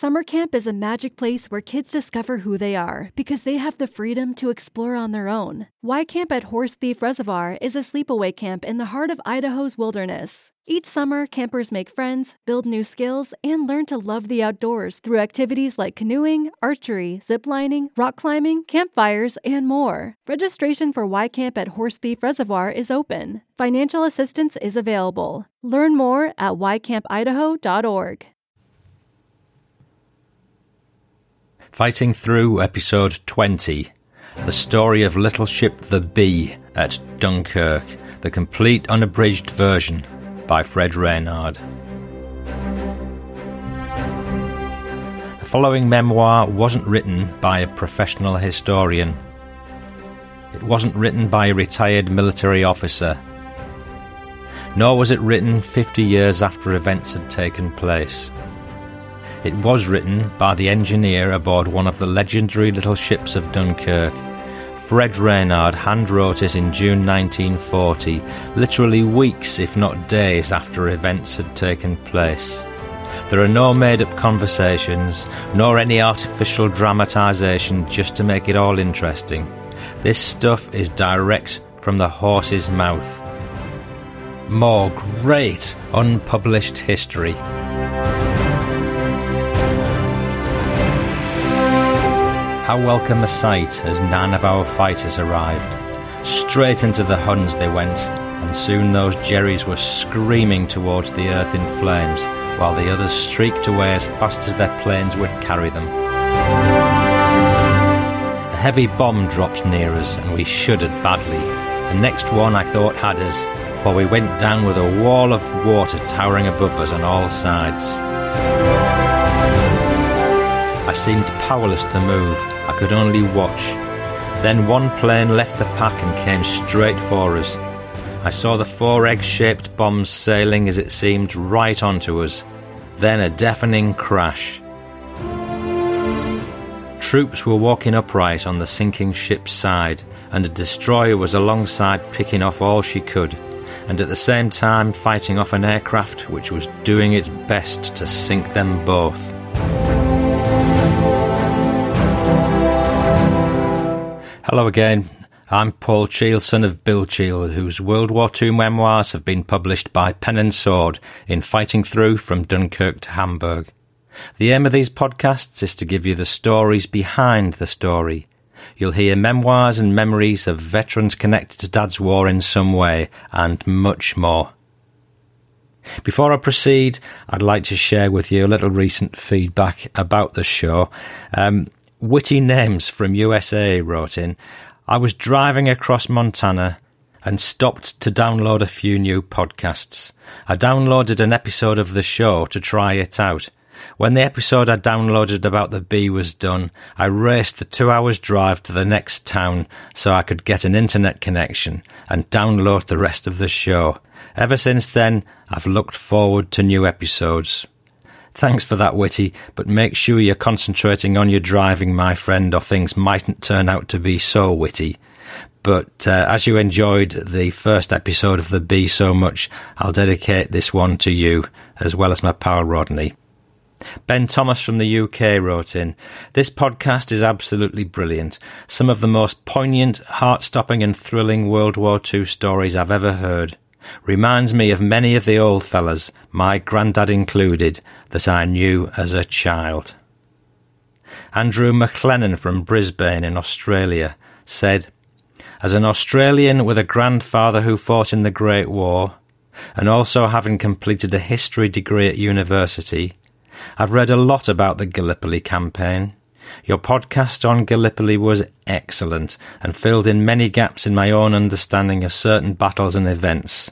Summer camp is a magic place where kids discover who they are because they have the freedom to explore on their own. Y Camp at Horse Thief Reservoir is a sleepaway camp in the heart of Idaho's wilderness. Each summer, campers make friends, build new skills, and learn to love the outdoors through activities like canoeing, archery, ziplining, rock climbing, campfires, and more. Registration for Y Camp at Horse Thief Reservoir is open. Financial assistance is available. Learn more at ycampidaho.org. Fighting Through Episode 20 The Story of Little Ship the Bee at Dunkirk, the complete unabridged version by Fred Reynard. The following memoir wasn't written by a professional historian. It wasn't written by a retired military officer. Nor was it written 50 years after events had taken place. It was written by the engineer aboard one of the legendary little ships of Dunkirk. Fred Reynard hand wrote it in June 1940, literally weeks, if not days, after events had taken place. There are no made up conversations, nor any artificial dramatisation just to make it all interesting. This stuff is direct from the horse's mouth. More great unpublished history. How welcome a sight as nine of our fighters arrived. Straight into the Huns they went, and soon those Jerrys were screaming towards the earth in flames, while the others streaked away as fast as their planes would carry them. A heavy bomb dropped near us, and we shuddered badly. The next one I thought had us, for we went down with a wall of water towering above us on all sides. I seemed powerless to move. I could only watch. Then one plane left the pack and came straight for us. I saw the four egg shaped bombs sailing as it seemed right onto us. Then a deafening crash. Troops were walking upright on the sinking ship's side, and a destroyer was alongside picking off all she could, and at the same time fighting off an aircraft which was doing its best to sink them both. Hello again. I'm Paul Cheall, son of Bill Cheall, whose World War II memoirs have been published by Pen and Sword in Fighting Through from Dunkirk to Hamburg. The aim of these podcasts is to give you the stories behind the story. You'll hear memoirs and memories of veterans connected to Dad's War in some way, and much more. Before I proceed, I'd like to share with you a little recent feedback about the show. Um, Witty Names from USA wrote in I was driving across Montana and stopped to download a few new podcasts. I downloaded an episode of the show to try it out. When the episode I downloaded about the bee was done, I raced the two hours drive to the next town so I could get an internet connection and download the rest of the show. Ever since then, I've looked forward to new episodes. Thanks for that, Witty, but make sure you're concentrating on your driving, my friend, or things mightn't turn out to be so witty. But uh, as you enjoyed the first episode of The Bee so much, I'll dedicate this one to you, as well as my pal Rodney. Ben Thomas from the UK wrote in This podcast is absolutely brilliant. Some of the most poignant, heart stopping, and thrilling World War II stories I've ever heard. Reminds me of many of the old fellas, my grandad included, that I knew as a child. Andrew McLennan from Brisbane in Australia said, As an Australian with a grandfather who fought in the Great War, and also having completed a history degree at university, I've read a lot about the Gallipoli campaign. Your podcast on Gallipoli was excellent and filled in many gaps in my own understanding of certain battles and events.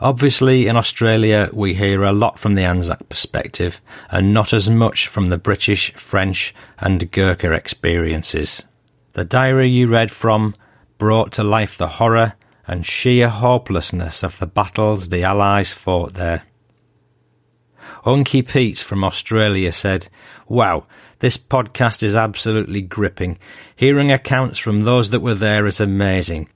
Obviously, in Australia, we hear a lot from the Anzac perspective and not as much from the British, French, and Gurkha experiences. The diary you read from brought to life the horror and sheer hopelessness of the battles the Allies fought there. Unky Pete from Australia said, Wow, this podcast is absolutely gripping. Hearing accounts from those that were there is amazing.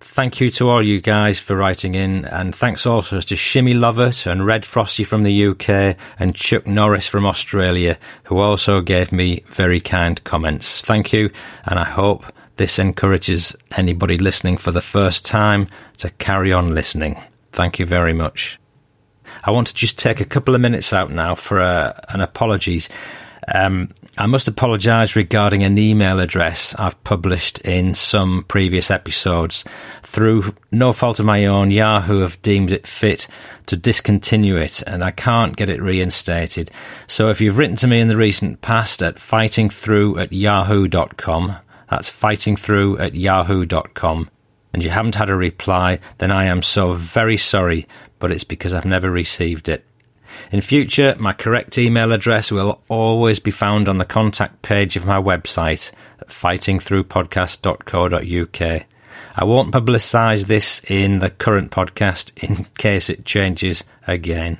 Thank you to all you guys for writing in, and thanks also to Shimmy Lovett and Red Frosty from the UK and Chuck Norris from Australia, who also gave me very kind comments. Thank you, and I hope this encourages anybody listening for the first time to carry on listening. Thank you very much. I want to just take a couple of minutes out now for uh, an apologies. Um, I must apologise regarding an email address I've published in some previous episodes. Through no fault of my own, Yahoo have deemed it fit to discontinue it, and I can't get it reinstated. So if you've written to me in the recent past at fightingthrough at yahoo.com, that's fightingthrough at yahoo.com, and you haven't had a reply, then I am so very sorry, but it's because I've never received it. In future, my correct email address will always be found on the contact page of my website at fightingthroughpodcast.co.uk. I won't publicise this in the current podcast in case it changes again.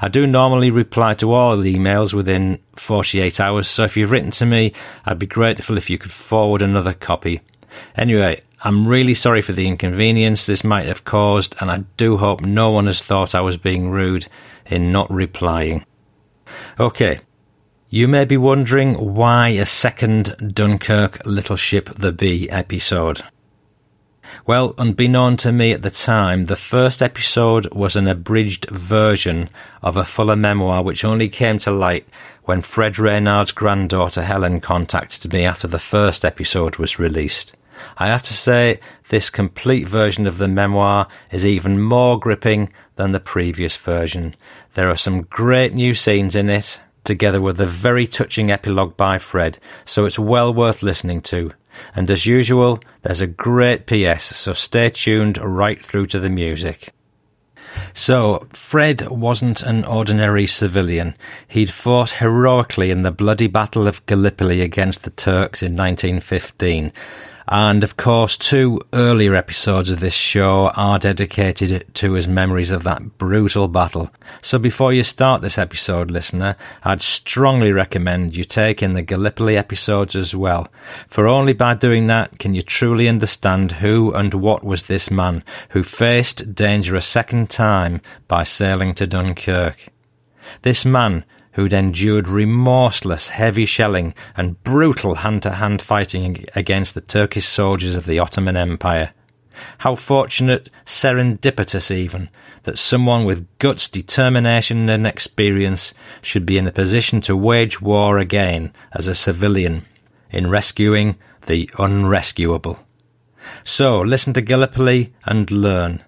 I do normally reply to all the emails within 48 hours, so if you've written to me, I'd be grateful if you could forward another copy. Anyway, I'm really sorry for the inconvenience this might have caused, and I do hope no one has thought I was being rude in not replying. Okay, you may be wondering why a second Dunkirk Little Ship the Bee episode. Well, unbeknown to me at the time, the first episode was an abridged version of a fuller memoir which only came to light when Fred Reynard's granddaughter Helen contacted me after the first episode was released. I have to say, this complete version of the memoir is even more gripping than the previous version. There are some great new scenes in it, together with a very touching epilogue by Fred, so it's well worth listening to. And as usual, there's a great PS, so stay tuned right through to the music. So, Fred wasn't an ordinary civilian. He'd fought heroically in the bloody Battle of Gallipoli against the Turks in 1915, and of course, two earlier episodes of this show are dedicated to his memories of that brutal battle. So before you start this episode, listener, I'd strongly recommend you take in the Gallipoli episodes as well. For only by doing that can you truly understand who and what was this man who faced danger a second time by sailing to Dunkirk. This man who'd endured remorseless heavy shelling and brutal hand to hand fighting against the Turkish soldiers of the Ottoman Empire. How fortunate, serendipitous even, that someone with guts, determination, and experience should be in a position to wage war again as a civilian in rescuing the unrescuable. So listen to Gallipoli and learn.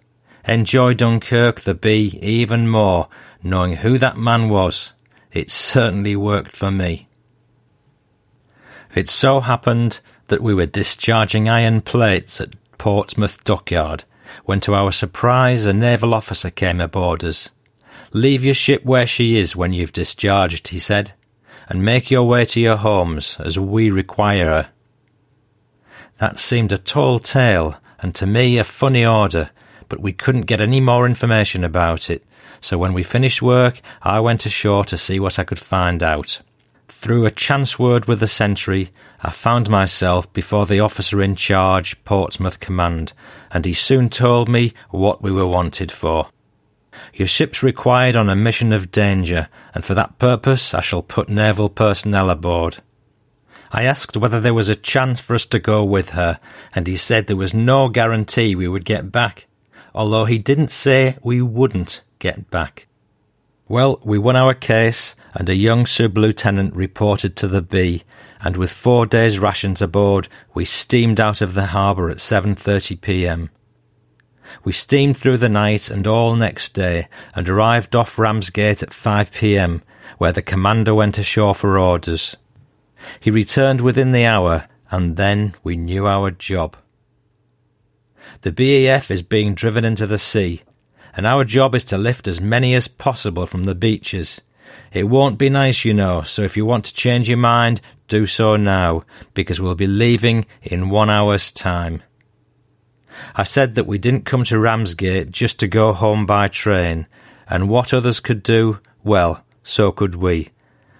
Enjoy Dunkirk the Bee even more, knowing who that man was it certainly worked for me. It so happened that we were discharging iron plates at Portsmouth dockyard when, to our surprise, a naval officer came aboard us. Leave your ship where she is when you've discharged, he said, and make your way to your homes as we require her. That seemed a tall tale, and to me a funny order, but we couldn't get any more information about it, so when we finished work, I went ashore to see what I could find out. Through a chance word with the sentry, I found myself before the officer in charge, Portsmouth Command, and he soon told me what we were wanted for. Your ship's required on a mission of danger, and for that purpose I shall put naval personnel aboard. I asked whether there was a chance for us to go with her, and he said there was no guarantee we would get back, although he didn't say we wouldn't get back. Well, we won our case, and a young sub lieutenant reported to the Bee, and with four days' rations aboard, we steamed out of the harbour at 7:30 p.m. We steamed through the night and all next day, and arrived off Ramsgate at 5 p.m., where the commander went ashore for orders. He returned within the hour, and then we knew our job. The BEF is being driven into the sea, and our job is to lift as many as possible from the beaches. It won't be nice, you know, so if you want to change your mind, do so now, because we'll be leaving in one hour's time. I said that we didn't come to Ramsgate just to go home by train, and what others could do, well, so could we.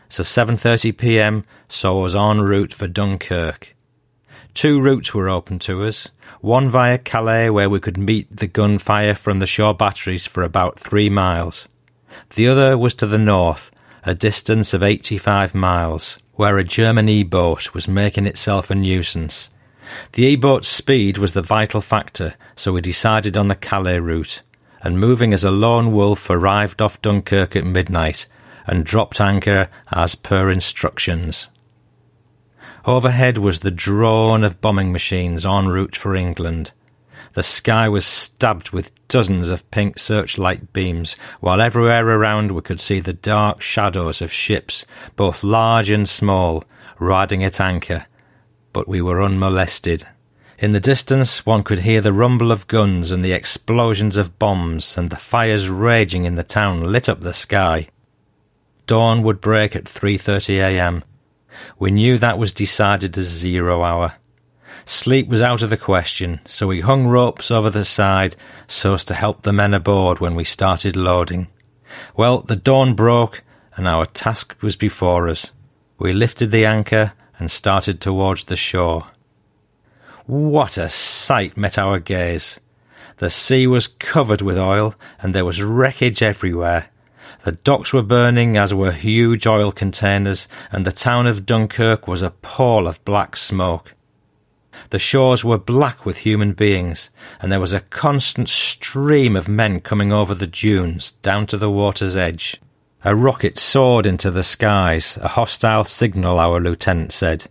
So 7:30 p.m. saw us en route for Dunkirk. Two routes were open to us. One via Calais, where we could meet the gunfire from the shore batteries for about three miles. The other was to the north, a distance of 85 miles, where a German E-boat was making itself a nuisance. The E-boat's speed was the vital factor, so we decided on the Calais route, and moving as a lone wolf arrived off Dunkirk at midnight and dropped anchor as per instructions. Overhead was the drone of bombing machines en route for England. The sky was stabbed with dozens of pink searchlight beams, while everywhere around we could see the dark shadows of ships, both large and small, riding at anchor. But we were unmolested. In the distance one could hear the rumble of guns and the explosions of bombs, and the fires raging in the town lit up the sky. Dawn would break at 3:30 a.m. We knew that was decided as zero hour. Sleep was out of the question, so we hung ropes over the side so as to help the men aboard when we started loading. Well, the dawn broke, and our task was before us. We lifted the anchor and started towards the shore. What a sight met our gaze! The sea was covered with oil, and there was wreckage everywhere. The docks were burning, as were huge oil containers, and the town of Dunkirk was a pall of black smoke. The shores were black with human beings, and there was a constant stream of men coming over the dunes down to the water's edge. A rocket soared into the skies, a hostile signal, our lieutenant said.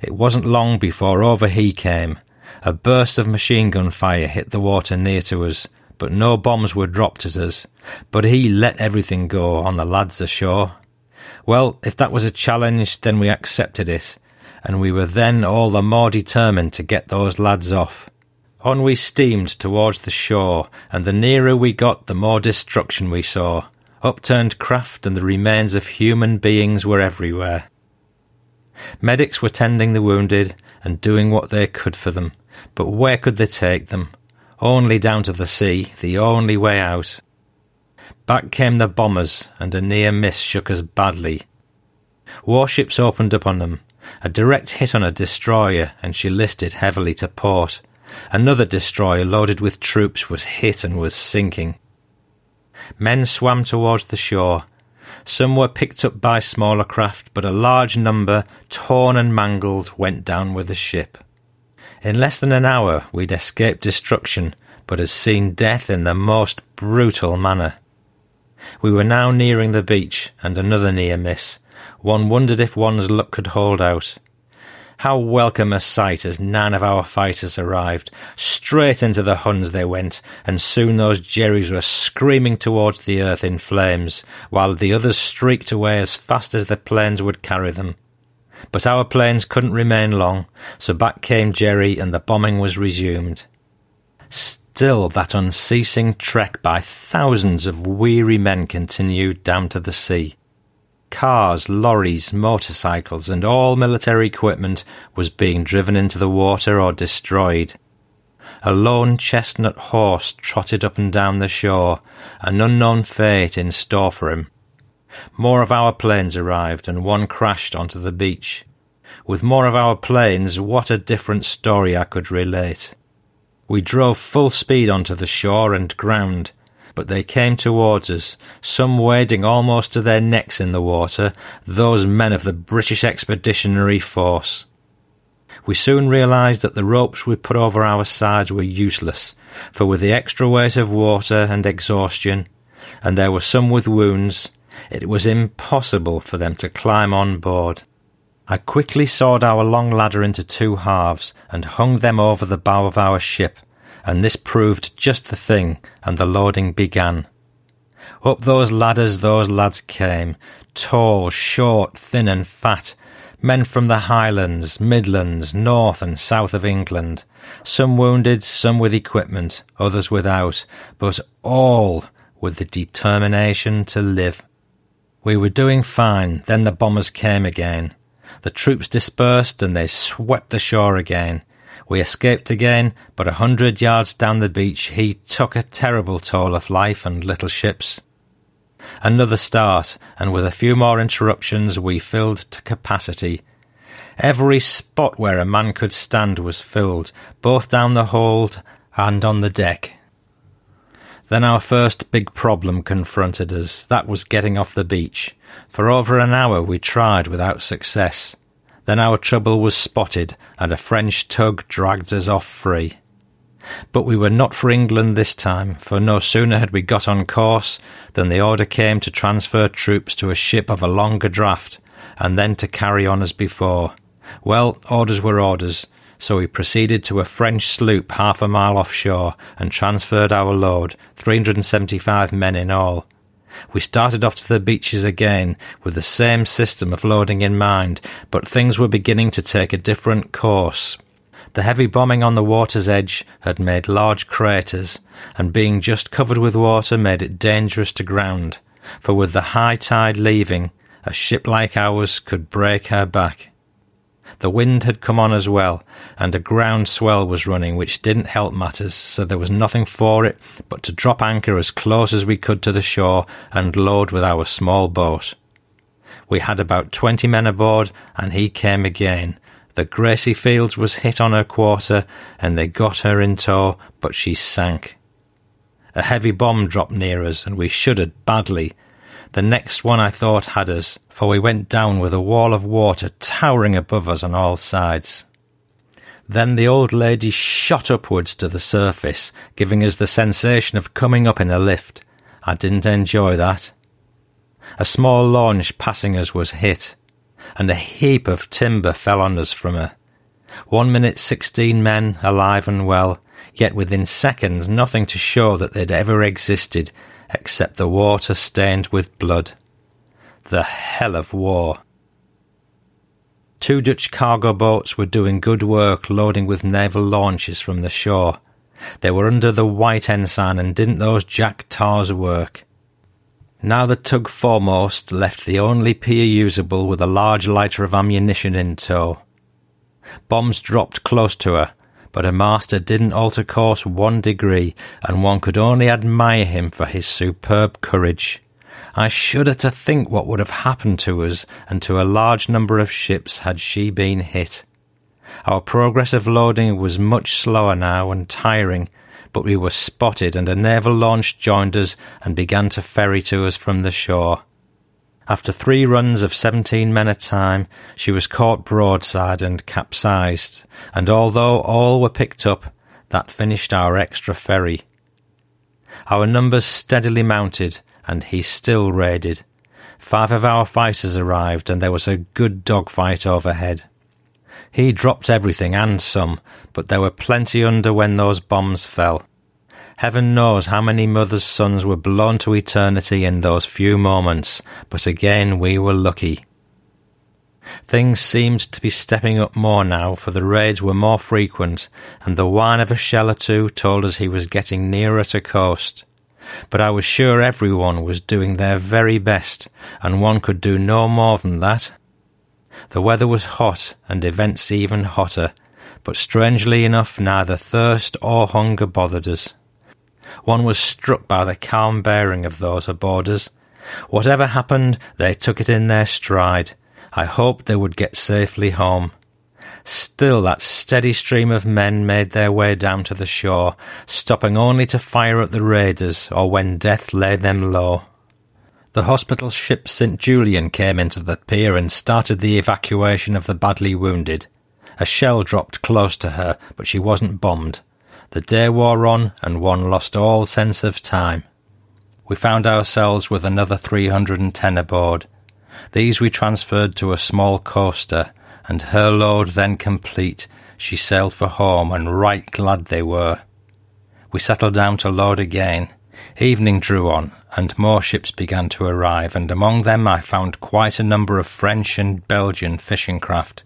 It wasn't long before over he came. A burst of machine gun fire hit the water near to us, but no bombs were dropped at us. But he let everything go on the lads ashore. Well, if that was a challenge, then we accepted it, and we were then all the more determined to get those lads off. On we steamed towards the shore, and the nearer we got, the more destruction we saw. Upturned craft and the remains of human beings were everywhere. Medics were tending the wounded and doing what they could for them, but where could they take them? Only down to the sea, the only way out. Back came the bombers, and a near miss shook us badly. Warships opened up on them. A direct hit on a destroyer, and she listed heavily to port. Another destroyer loaded with troops was hit and was sinking. Men swam towards the shore. Some were picked up by smaller craft, but a large number, torn and mangled, went down with the ship. In less than an hour we'd escaped destruction, but had seen death in the most brutal manner. We were now nearing the beach, and another near miss. One wondered if one's luck could hold out. How welcome a sight as nine of our fighters arrived. Straight into the Huns they went, and soon those Jerrys were screaming towards the earth in flames, while the others streaked away as fast as the planes would carry them. But our planes couldn't remain long, so back came Jerry and the bombing was resumed. Still, that unceasing trek by thousands of weary men continued down to the sea. Cars, lorries, motorcycles, and all military equipment was being driven into the water or destroyed. A lone chestnut horse trotted up and down the shore, an unknown fate in store for him. More of our planes arrived, and one crashed onto the beach. With more of our planes, what a different story I could relate. We drove full speed onto the shore and ground, but they came towards us, some wading almost to their necks in the water, those men of the British Expeditionary Force. We soon realised that the ropes we put over our sides were useless, for with the extra weight of water and exhaustion, and there were some with wounds, it was impossible for them to climb on board. I quickly sawed our long ladder into two halves and hung them over the bow of our ship, and this proved just the thing, and the loading began. Up those ladders those lads came, tall, short, thin, and fat, men from the Highlands, Midlands, North and South of England, some wounded, some with equipment, others without, but all with the determination to live. We were doing fine, then the bombers came again. The troops dispersed and they swept the shore again. We escaped again, but a hundred yards down the beach he took a terrible toll of life and little ships. Another start, and with a few more interruptions we filled to capacity. Every spot where a man could stand was filled, both down the hold and on the deck. Then our first big problem confronted us. That was getting off the beach. For over an hour we tried without success. Then our trouble was spotted, and a French tug dragged us off free. But we were not for England this time, for no sooner had we got on course than the order came to transfer troops to a ship of a longer draught, and then to carry on as before. Well, orders were orders, so we proceeded to a French sloop half a mile offshore and transferred our load, 375 men in all. We started off to the beaches again with the same system of loading in mind, but things were beginning to take a different course. The heavy bombing on the water's edge had made large craters, and being just covered with water made it dangerous to ground, for with the high tide leaving, a ship like ours could break her back. The wind had come on as well, and a ground swell was running, which didn't help matters, so there was nothing for it but to drop anchor as close as we could to the shore and load with our small boat. We had about twenty men aboard, and he came again. The Gracie Fields was hit on her quarter, and they got her in tow, but she sank. A heavy bomb dropped near us, and we shuddered badly, the next one I thought had us, for we went down with a wall of water towering above us on all sides. Then the old lady shot upwards to the surface, giving us the sensation of coming up in a lift. I didn't enjoy that. A small launch passing us was hit, and a heap of timber fell on us from her. One minute sixteen men alive and well, yet within seconds nothing to show that they'd ever existed, except the water stained with blood. The hell of war. Two Dutch cargo boats were doing good work loading with naval launches from the shore. They were under the white ensign, and didn't those jack tars work? Now the tug foremost left the only pier usable with a large lighter of ammunition in tow. Bombs dropped close to her, but her master didn't alter course one degree, and one could only admire him for his superb courage. I shudder to think what would have happened to us and to a large number of ships had she been hit. Our progress of loading was much slower now and tiring, but we were spotted and a naval launch joined us and began to ferry to us from the shore. After three runs of seventeen men a time, she was caught broadside and capsized, and although all were picked up, that finished our extra ferry. Our numbers steadily mounted, and he still raided. Five of our fighters arrived, and there was a good dogfight overhead. He dropped everything and some, but there were plenty under when those bombs fell. Heaven knows how many mothers' sons were blown to eternity in those few moments, but again we were lucky. Things seemed to be stepping up more now, for the raids were more frequent, and the whine of a shell or two told us he was getting nearer to coast. But I was sure everyone was doing their very best, and one could do no more than that. The weather was hot, and events even hotter, but strangely enough neither thirst or hunger bothered us. One was struck by the calm bearing of those aboard us. Whatever happened, they took it in their stride. I hoped they would get safely home. Still, that steady stream of men made their way down to the shore, stopping only to fire at the raiders or when death laid them low. The hospital ship St. Julien came into the pier and started the evacuation of the badly wounded. A shell dropped close to her, but she wasn't bombed. The day wore on, and one lost all sense of time. We found ourselves with another 310 aboard. These we transferred to a small coaster, and her load then complete, she sailed for home, and right glad they were. We settled down to load again. Evening drew on, and more ships began to arrive, and among them I found quite a number of French and Belgian fishing craft.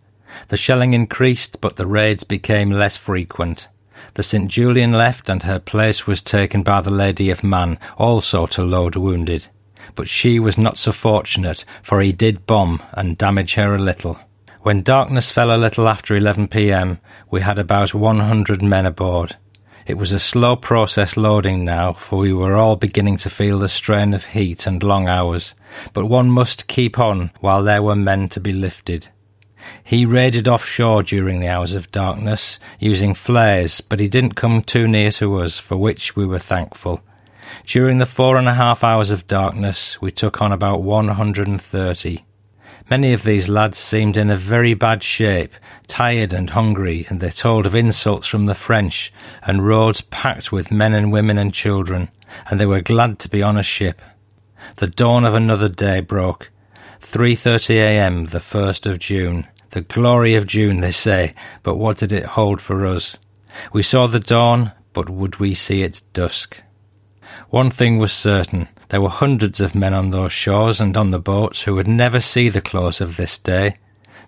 The shelling increased, but the raids became less frequent. The St. Julien left, and her place was taken by the Lady of Mann, also to load wounded. But she was not so fortunate, for he did bomb and damage her a little. When darkness fell a little after 11 p.m., we had about 100 men aboard. It was a slow process loading now, for we were all beginning to feel the strain of heat and long hours, but one must keep on while there were men to be lifted. He raided offshore during the hours of darkness, using flares, but he didn't come too near to us, for which we were thankful. During the four and a half hours of darkness, we took on about 130. Many of these lads seemed in a very bad shape, tired and hungry, and they told of insults from the French, and roads packed with men and women and children, and they were glad to be on a ship. The dawn of another day broke. 3:30 a.m. the 1st of June. The glory of June, they say, but what did it hold for us? We saw the dawn, but would we see its dusk? One thing was certain there were hundreds of men on those shores and on the boats who would never see the close of this day.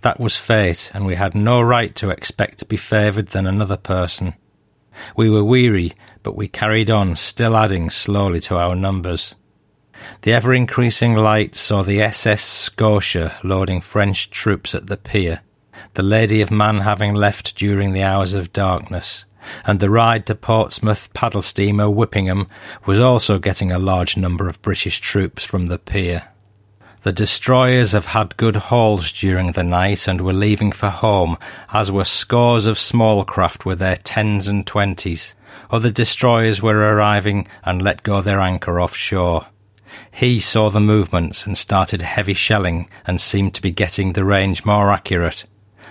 That was fate, and we had no right to expect to be favoured than another person. We were weary, but we carried on, still adding slowly to our numbers. The ever increasing light saw the SS Scotia loading French troops at the pier, the Lady of Mann having left during the hours of darkness and the Ryde to Portsmouth paddle steamer Whippingham was also getting a large number of British troops from the pier. The destroyers have had good hauls during the night and were leaving for home, as were scores of small craft with their tens and twenties. Other destroyers were arriving and let go their anchor offshore. He saw the movements and started heavy shelling and seemed to be getting the range more accurate.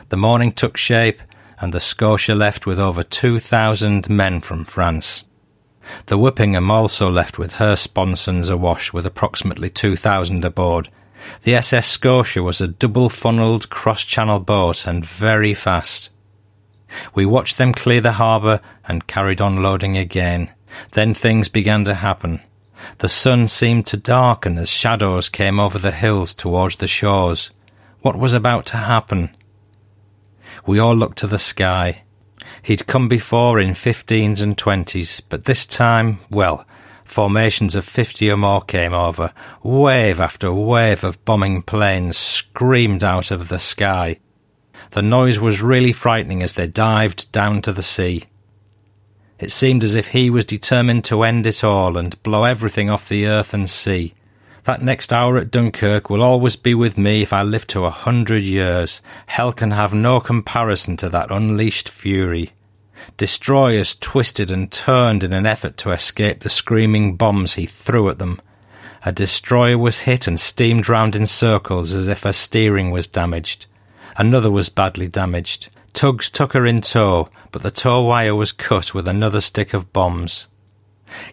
The morning took shape and the Scotia left with over 2,000 men from France. The Whippingham also left with her sponsons awash with approximately 2,000 aboard. The SS Scotia was a double funnelled cross channel boat and very fast. We watched them clear the harbour and carried on loading again. Then things began to happen. The sun seemed to darken as shadows came over the hills towards the shores. What was about to happen? We all looked to the sky. He'd come before in fifteens and twenties, but this time, well, formations of fifty or more came over. Wave after wave of bombing planes screamed out of the sky. The noise was really frightening as they dived down to the sea. It seemed as if he was determined to end it all and blow everything off the earth and sea. That next hour at Dunkirk will always be with me if I live to a hundred years. Hell can have no comparison to that unleashed fury. Destroyers twisted and turned in an effort to escape the screaming bombs he threw at them. A destroyer was hit and steamed round in circles as if her steering was damaged. Another was badly damaged. Tugs took her in tow, but the tow wire was cut with another stick of bombs.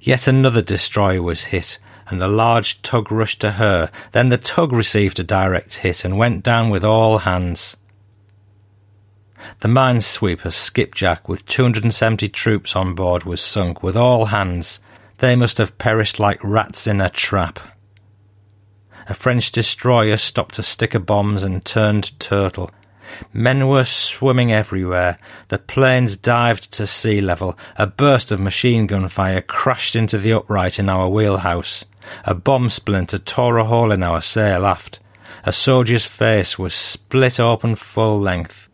Yet another destroyer was hit, and a large tug rushed to her. Then the tug received a direct hit and went down with all hands. The minesweeper Skipjack, with 270 troops on board, was sunk with all hands. They must have perished like rats in a trap. A French destroyer stopped a stick of bombs and turned turtle. Men were swimming everywhere. The planes dived to sea level. A burst of machine gun fire crashed into the upright in our wheelhouse. A bomb splinter tore a hole in our sail aft. A soldier's face was split open full length.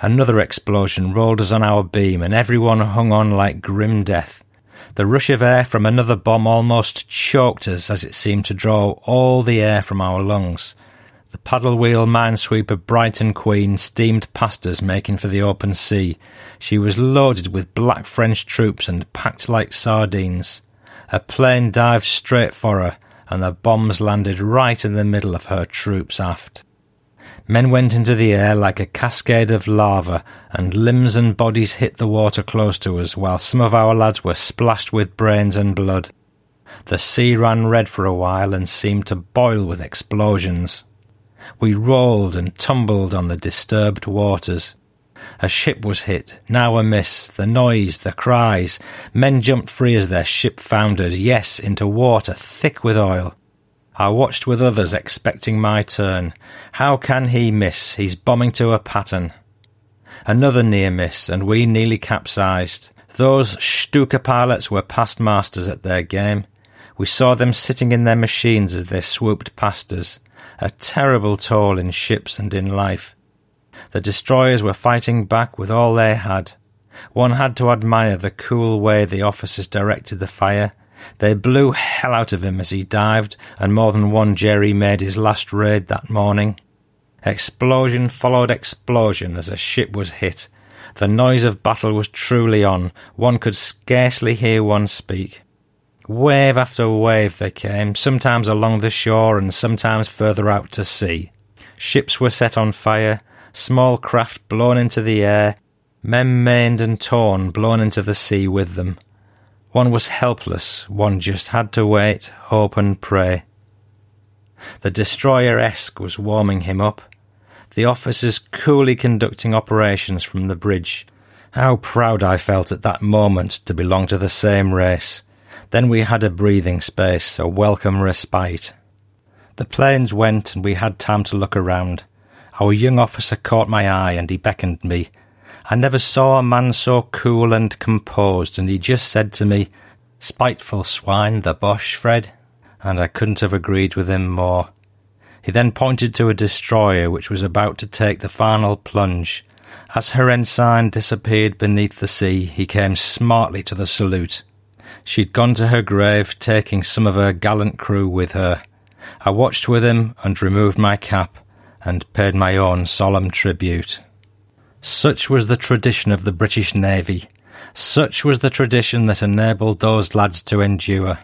Another explosion rolled us on our beam, and everyone hung on like grim death. The rush of air from another bomb almost choked us as it seemed to draw all the air from our lungs. The paddle wheel minesweeper Brighton Queen steamed past us, making for the open sea. She was loaded with black French troops and packed like sardines. A plane dived straight for her, and the bombs landed right in the middle of her troops aft. Men went into the air like a cascade of lava, and limbs and bodies hit the water close to us, while some of our lads were splashed with brains and blood. The sea ran red for a while and seemed to boil with explosions. We rolled and tumbled on the disturbed waters. A ship was hit, now a miss, the noise, the cries. Men jumped free as their ship foundered, yes, into water thick with oil. I watched with others, expecting my turn. How can he miss? He's bombing to a pattern. Another near miss, and we nearly capsized. Those Stuka pilots were past masters at their game. We saw them sitting in their machines as they swooped past us. A terrible toll in ships and in life. The destroyers were fighting back with all they had. One had to admire the cool way the officers directed the fire. They blew hell out of him as he dived, and more than one Jerry made his last raid that morning. Explosion followed explosion as a ship was hit. The noise of battle was truly on. One could scarcely hear one speak. Wave after wave they came, sometimes along the shore and sometimes further out to sea. Ships were set on fire, small craft blown into the air, men maimed and torn blown into the sea with them. One was helpless, one just had to wait, hope and pray. The destroyer Esk was warming him up, the officers coolly conducting operations from the bridge. How proud I felt at that moment to belong to the same race. Then we had a breathing space, a welcome respite. The planes went and we had time to look around. Our young officer caught my eye and he beckoned me. I never saw a man so cool and composed, and he just said to me, Spiteful swine, the Boche, Fred. And I couldn't have agreed with him more. He then pointed to a destroyer which was about to take the final plunge. As her ensign disappeared beneath the sea, he came smartly to the salute. She'd gone to her grave, taking some of her gallant crew with her. I watched with him and removed my cap and paid my own solemn tribute. Such was the tradition of the British Navy. Such was the tradition that enabled those lads to endure.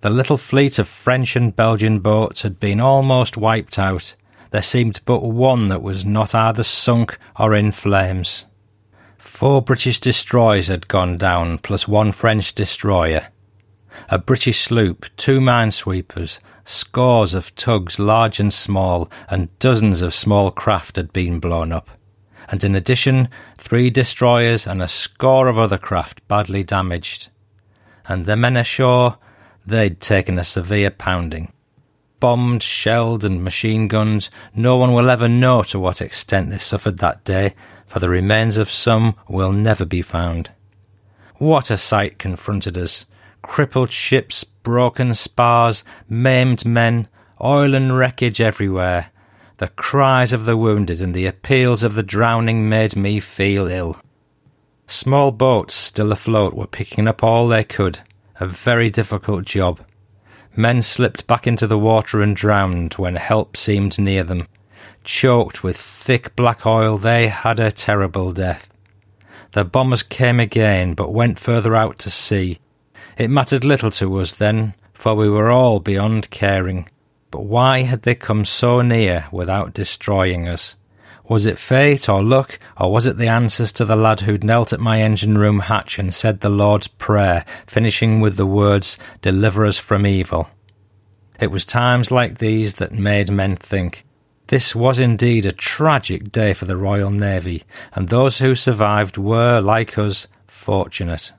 The little fleet of French and Belgian boats had been almost wiped out. There seemed but one that was not either sunk or in flames. Four British destroyers had gone down, plus one French destroyer. A British sloop, two minesweepers, scores of tugs large and small, and dozens of small craft had been blown up. And in addition, three destroyers and a score of other craft badly damaged. And the men ashore They'd taken a severe pounding. Bombed, shelled, and machine gunned, no one will ever know to what extent they suffered that day, for the remains of some will never be found. What a sight confronted us! Crippled ships, broken spars, maimed men, oil and wreckage everywhere. The cries of the wounded and the appeals of the drowning made me feel ill. Small boats still afloat were picking up all they could, a very difficult job. Men slipped back into the water and drowned when help seemed near them. Choked with thick black oil, they had a terrible death. The bombers came again, but went further out to sea. It mattered little to us then, for we were all beyond caring. But why had they come so near without destroying us? Was it fate or luck, or was it the answers to the lad who'd knelt at my engine room hatch and said the Lord's Prayer, finishing with the words, Deliver us from evil? It was times like these that made men think. This was indeed a tragic day for the Royal Navy, and those who survived were, like us, fortunate.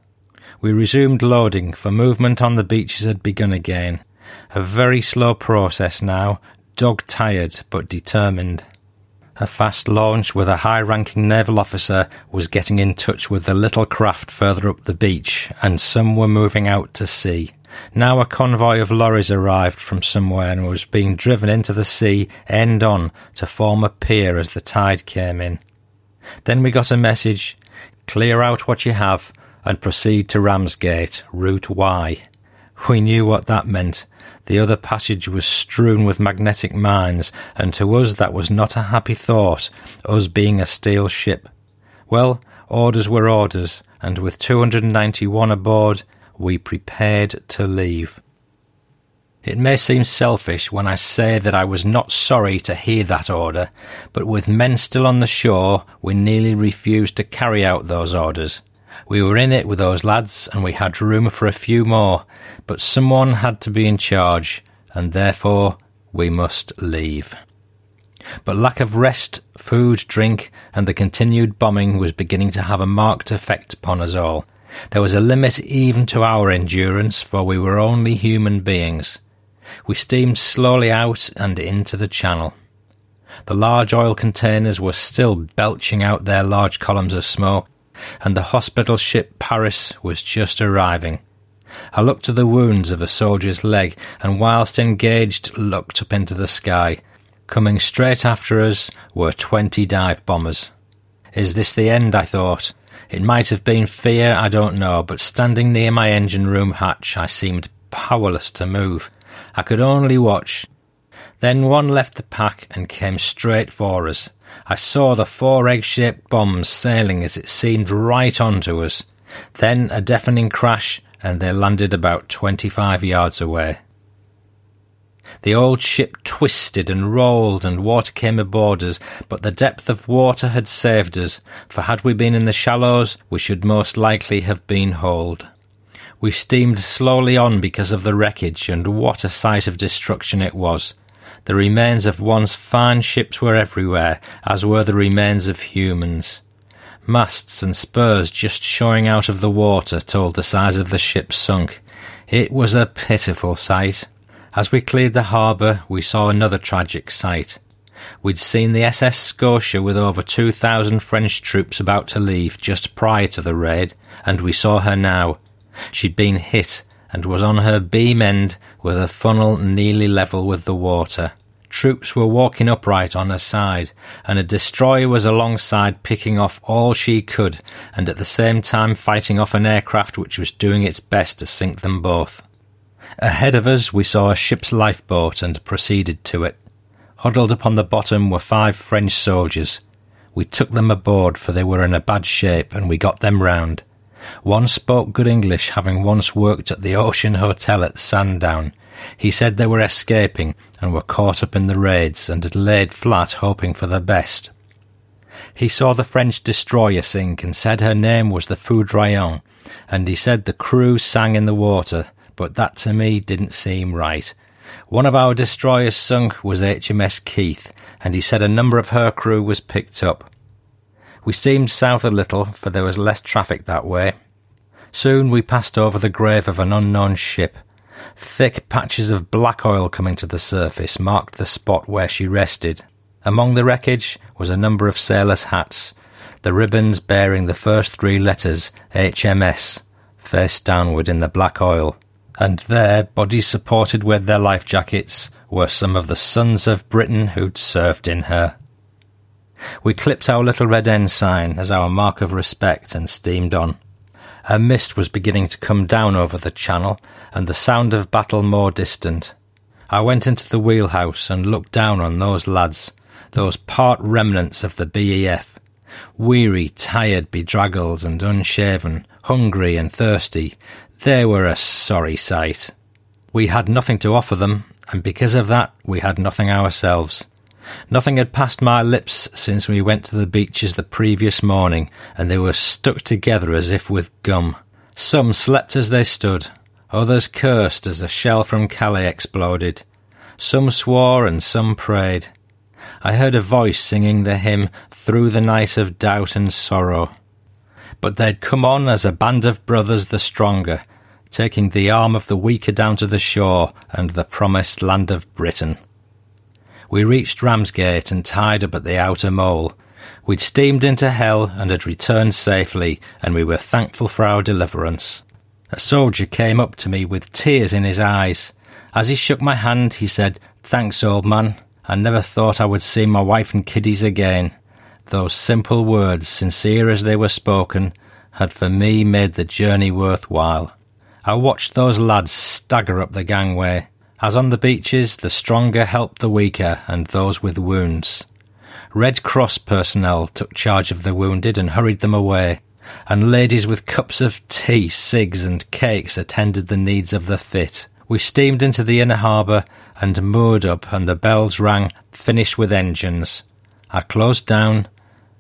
We resumed loading, for movement on the beaches had begun again. A very slow process now, dog tired but determined. A fast launch with a high ranking naval officer was getting in touch with the little craft further up the beach, and some were moving out to sea. Now a convoy of lorries arrived from somewhere and was being driven into the sea end on to form a pier as the tide came in. Then we got a message clear out what you have and proceed to Ramsgate, Route Y. We knew what that meant. The other passage was strewn with magnetic mines, and to us that was not a happy thought, us being a steel ship. Well, orders were orders, and with 291 aboard, we prepared to leave. It may seem selfish when I say that I was not sorry to hear that order, but with men still on the shore, we nearly refused to carry out those orders. We were in it with those lads, and we had room for a few more, but someone had to be in charge, and therefore we must leave. But lack of rest, food, drink, and the continued bombing was beginning to have a marked effect upon us all. There was a limit even to our endurance, for we were only human beings. We steamed slowly out and into the channel. The large oil containers were still belching out their large columns of smoke, and the hospital ship Paris was just arriving. I looked to the wounds of a soldier's leg, and whilst engaged, looked up into the sky. Coming straight after us were twenty dive bombers. Is this the end? I thought. It might have been fear, I don't know, but standing near my engine room hatch, I seemed powerless to move. I could only watch. Then one left the pack and came straight for us. I saw the four egg shaped bombs sailing as it seemed right on to us. Then a deafening crash, and they landed about twenty five yards away. The old ship twisted and rolled, and water came aboard us, but the depth of water had saved us, for had we been in the shallows, we should most likely have been hauled. We steamed slowly on because of the wreckage, and what a sight of destruction it was. The remains of once fine ships were everywhere, as were the remains of humans. Masts and spurs just showing out of the water told the size of the ship sunk. It was a pitiful sight. As we cleared the harbour, we saw another tragic sight. We'd seen the SS Scotia with over 2,000 French troops about to leave just prior to the raid, and we saw her now. She'd been hit and was on her beam end with her funnel nearly level with the water. Troops were walking upright on her side, and a destroyer was alongside picking off all she could, and at the same time fighting off an aircraft which was doing its best to sink them both. Ahead of us we saw a ship's lifeboat and proceeded to it. Huddled upon the bottom were five French soldiers. We took them aboard, for they were in a bad shape, and we got them round. One spoke good English, having once worked at the Ocean Hotel at Sandown. He said they were escaping and were caught up in the raids and had laid flat hoping for the best. He saw the French destroyer sink and said her name was the Foudroyant, and he said the crew sang in the water, but that to me didn't seem right. One of our destroyers sunk was HMS Keith, and he said a number of her crew was picked up. We steamed south a little, for there was less traffic that way. Soon we passed over the grave of an unknown ship. Thick patches of black oil coming to the surface marked the spot where she rested. Among the wreckage was a number of sailors' hats, the ribbons bearing the first three letters HMS, face downward in the black oil. And there, bodies supported with their life jackets, were some of the sons of Britain who'd served in her. We clipped our little red ensign as our mark of respect and steamed on. A mist was beginning to come down over the channel, and the sound of battle more distant. I went into the wheelhouse and looked down on those lads, those part remnants of the BEF, weary, tired, bedraggled, and unshaven, hungry and thirsty. They were a sorry sight. We had nothing to offer them, and because of that, we had nothing ourselves. Nothing had passed my lips since we went to the beaches the previous morning, and they were stuck together as if with gum. Some slept as they stood, others cursed as a shell from Calais exploded. Some swore and some prayed. I heard a voice singing the hymn Through the Night of Doubt and Sorrow. But they'd come on as a band of brothers the stronger, taking the arm of the weaker down to the shore and the promised land of Britain. We reached Ramsgate and tied up at the outer mole. We'd steamed into hell and had returned safely, and we were thankful for our deliverance. A soldier came up to me with tears in his eyes. As he shook my hand, he said, Thanks, old man. I never thought I would see my wife and kiddies again. Those simple words, sincere as they were spoken, had for me made the journey worthwhile. I watched those lads stagger up the gangway. As on the beaches, the stronger helped the weaker and those with wounds. Red Cross personnel took charge of the wounded and hurried them away, and ladies with cups of tea, cigs, and cakes attended the needs of the fit. We steamed into the inner harbour and moored up, and the bells rang, finished with engines. I closed down,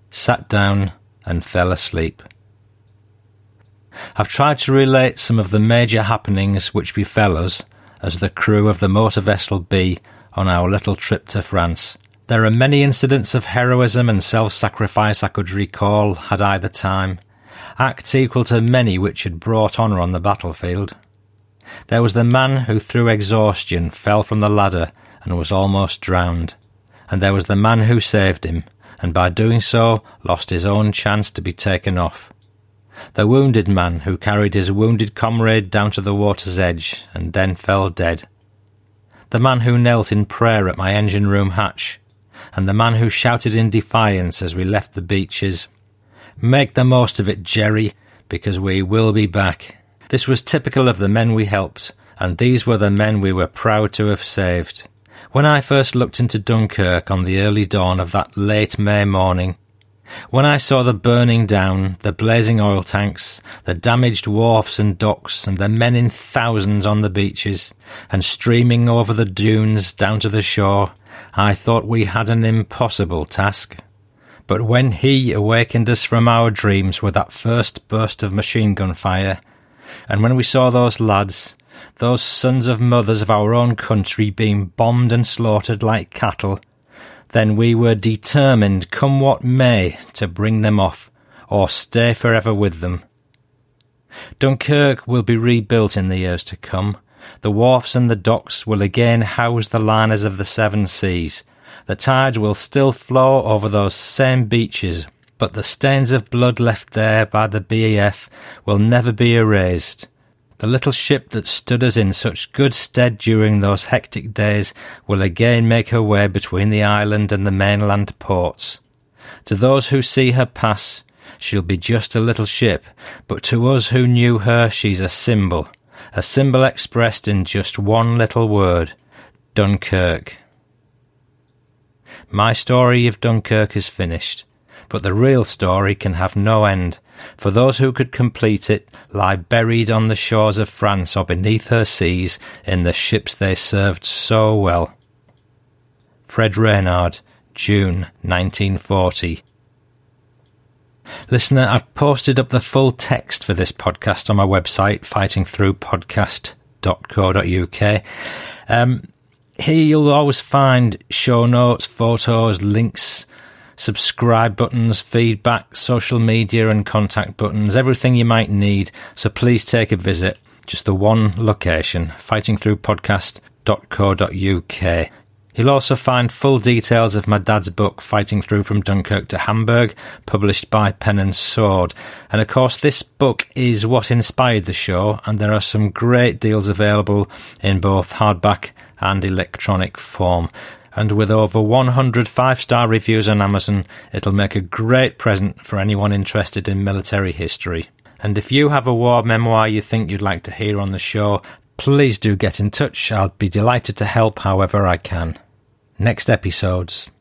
sat down, and fell asleep. I've tried to relate some of the major happenings which befell us as the crew of the motor vessel Bee on our little trip to France. There are many incidents of heroism and self sacrifice I could recall had I the time, acts equal to many which had brought honour on the battlefield. There was the man who, through exhaustion, fell from the ladder and was almost drowned, and there was the man who saved him, and by doing so lost his own chance to be taken off the wounded man who carried his wounded comrade down to the water's edge and then fell dead, the man who knelt in prayer at my engine room hatch, and the man who shouted in defiance as we left the beaches, Make the most of it, Jerry, because we will be back. This was typical of the men we helped, and these were the men we were proud to have saved. When I first looked into Dunkirk on the early dawn of that late May morning, when I saw the burning down, the blazing oil tanks, the damaged wharfs and docks, and the men in thousands on the beaches, and streaming over the dunes down to the shore, I thought we had an impossible task. But when he awakened us from our dreams with that first burst of machine gun fire, and when we saw those lads, those sons of mothers of our own country being bombed and slaughtered like cattle, then we were determined, come what may, to bring them off, or stay forever with them. Dunkirk will be rebuilt in the years to come. The wharfs and the docks will again house the liners of the seven seas. The tides will still flow over those same beaches, but the stains of blood left there by the BEF will never be erased. The little ship that stood us in such good stead during those hectic days will again make her way between the island and the mainland ports. To those who see her pass, she'll be just a little ship, but to us who knew her, she's a symbol, a symbol expressed in just one little word Dunkirk. My story of Dunkirk is finished, but the real story can have no end for those who could complete it lie buried on the shores of France or beneath her seas in the ships they served so well. Fred Reynard, June 1940. Listener, I've posted up the full text for this podcast on my website, fightingthroughpodcast.co.uk. Um, here you'll always find show notes, photos, links, subscribe buttons, feedback, social media, and contact buttons, everything you might need. So please take a visit. Just the one location, fightingthroughpodcast.co.uk. You'll also find full details of my dad's book, Fighting Through from Dunkirk to Hamburg, published by Pen and Sword. And of course, this book is what inspired the show, and there are some great deals available in both hardback and electronic form and with over 100 five star reviews on Amazon, it'll make a great present for anyone interested in military history. And if you have a war memoir you think you'd like to hear on the show, please do get in touch. I'll be delighted to help however I can. Next episodes.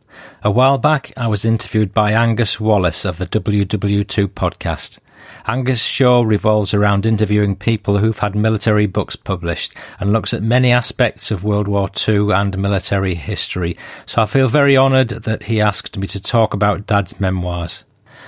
A while back, I was interviewed by Angus Wallace of the WW2 podcast. Angus' Shaw revolves around interviewing people who've had military books published and looks at many aspects of World War II and military history. So I feel very honoured that he asked me to talk about Dad's memoirs.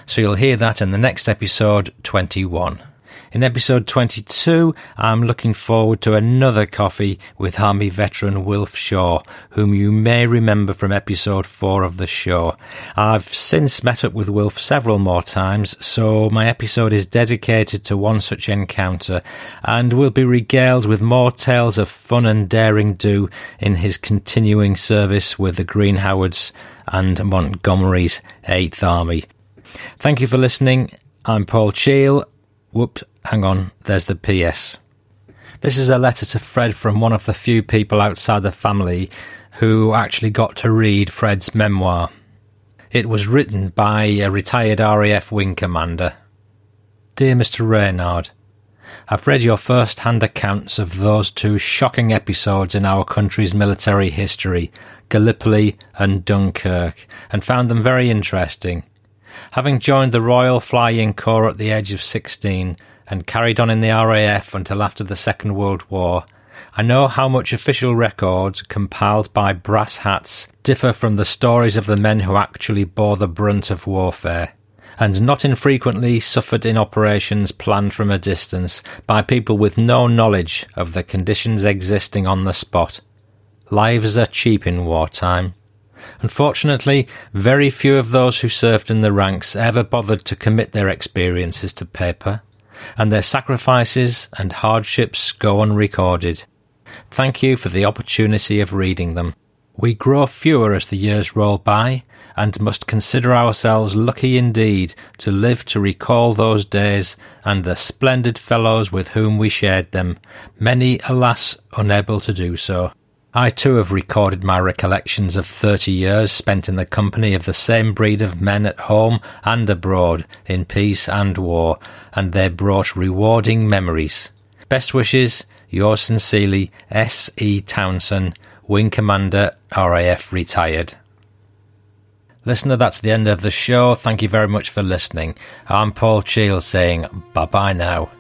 So you'll hear that in the next episode 21. In episode 22, I'm looking forward to another coffee with Army veteran Wilf Shaw, whom you may remember from episode 4 of the show. I've since met up with Wilf several more times, so my episode is dedicated to one such encounter, and we'll be regaled with more tales of fun and daring do in his continuing service with the Green Howards and Montgomery's 8th Army. Thank you for listening. I'm Paul Cheall. Whoops hang on, there's the PS. This is a letter to Fred from one of the few people outside the family who actually got to read Fred's memoir. It was written by a retired RAF wing commander. Dear Mr. Reynard, I've read your first hand accounts of those two shocking episodes in our country's military history, Gallipoli and Dunkirk, and found them very interesting. Having joined the Royal Flying Corps at the age of 16, and carried on in the RAF until after the Second World War, I know how much official records compiled by brass hats differ from the stories of the men who actually bore the brunt of warfare, and not infrequently suffered in operations planned from a distance by people with no knowledge of the conditions existing on the spot. Lives are cheap in wartime. Unfortunately, very few of those who served in the ranks ever bothered to commit their experiences to paper and their sacrifices and hardships go unrecorded. Thank you for the opportunity of reading them. We grow fewer as the years roll by, and must consider ourselves lucky indeed to live to recall those days and the splendid fellows with whom we shared them, many, alas, unable to do so. I too have recorded my recollections of thirty years spent in the company of the same breed of men at home and abroad, in peace and war, and they brought rewarding memories. Best wishes, yours sincerely, S. E. Townsend, Wing Commander, RAF retired. Listener, that's the end of the show. Thank you very much for listening. I'm Paul Cheall saying bye bye now.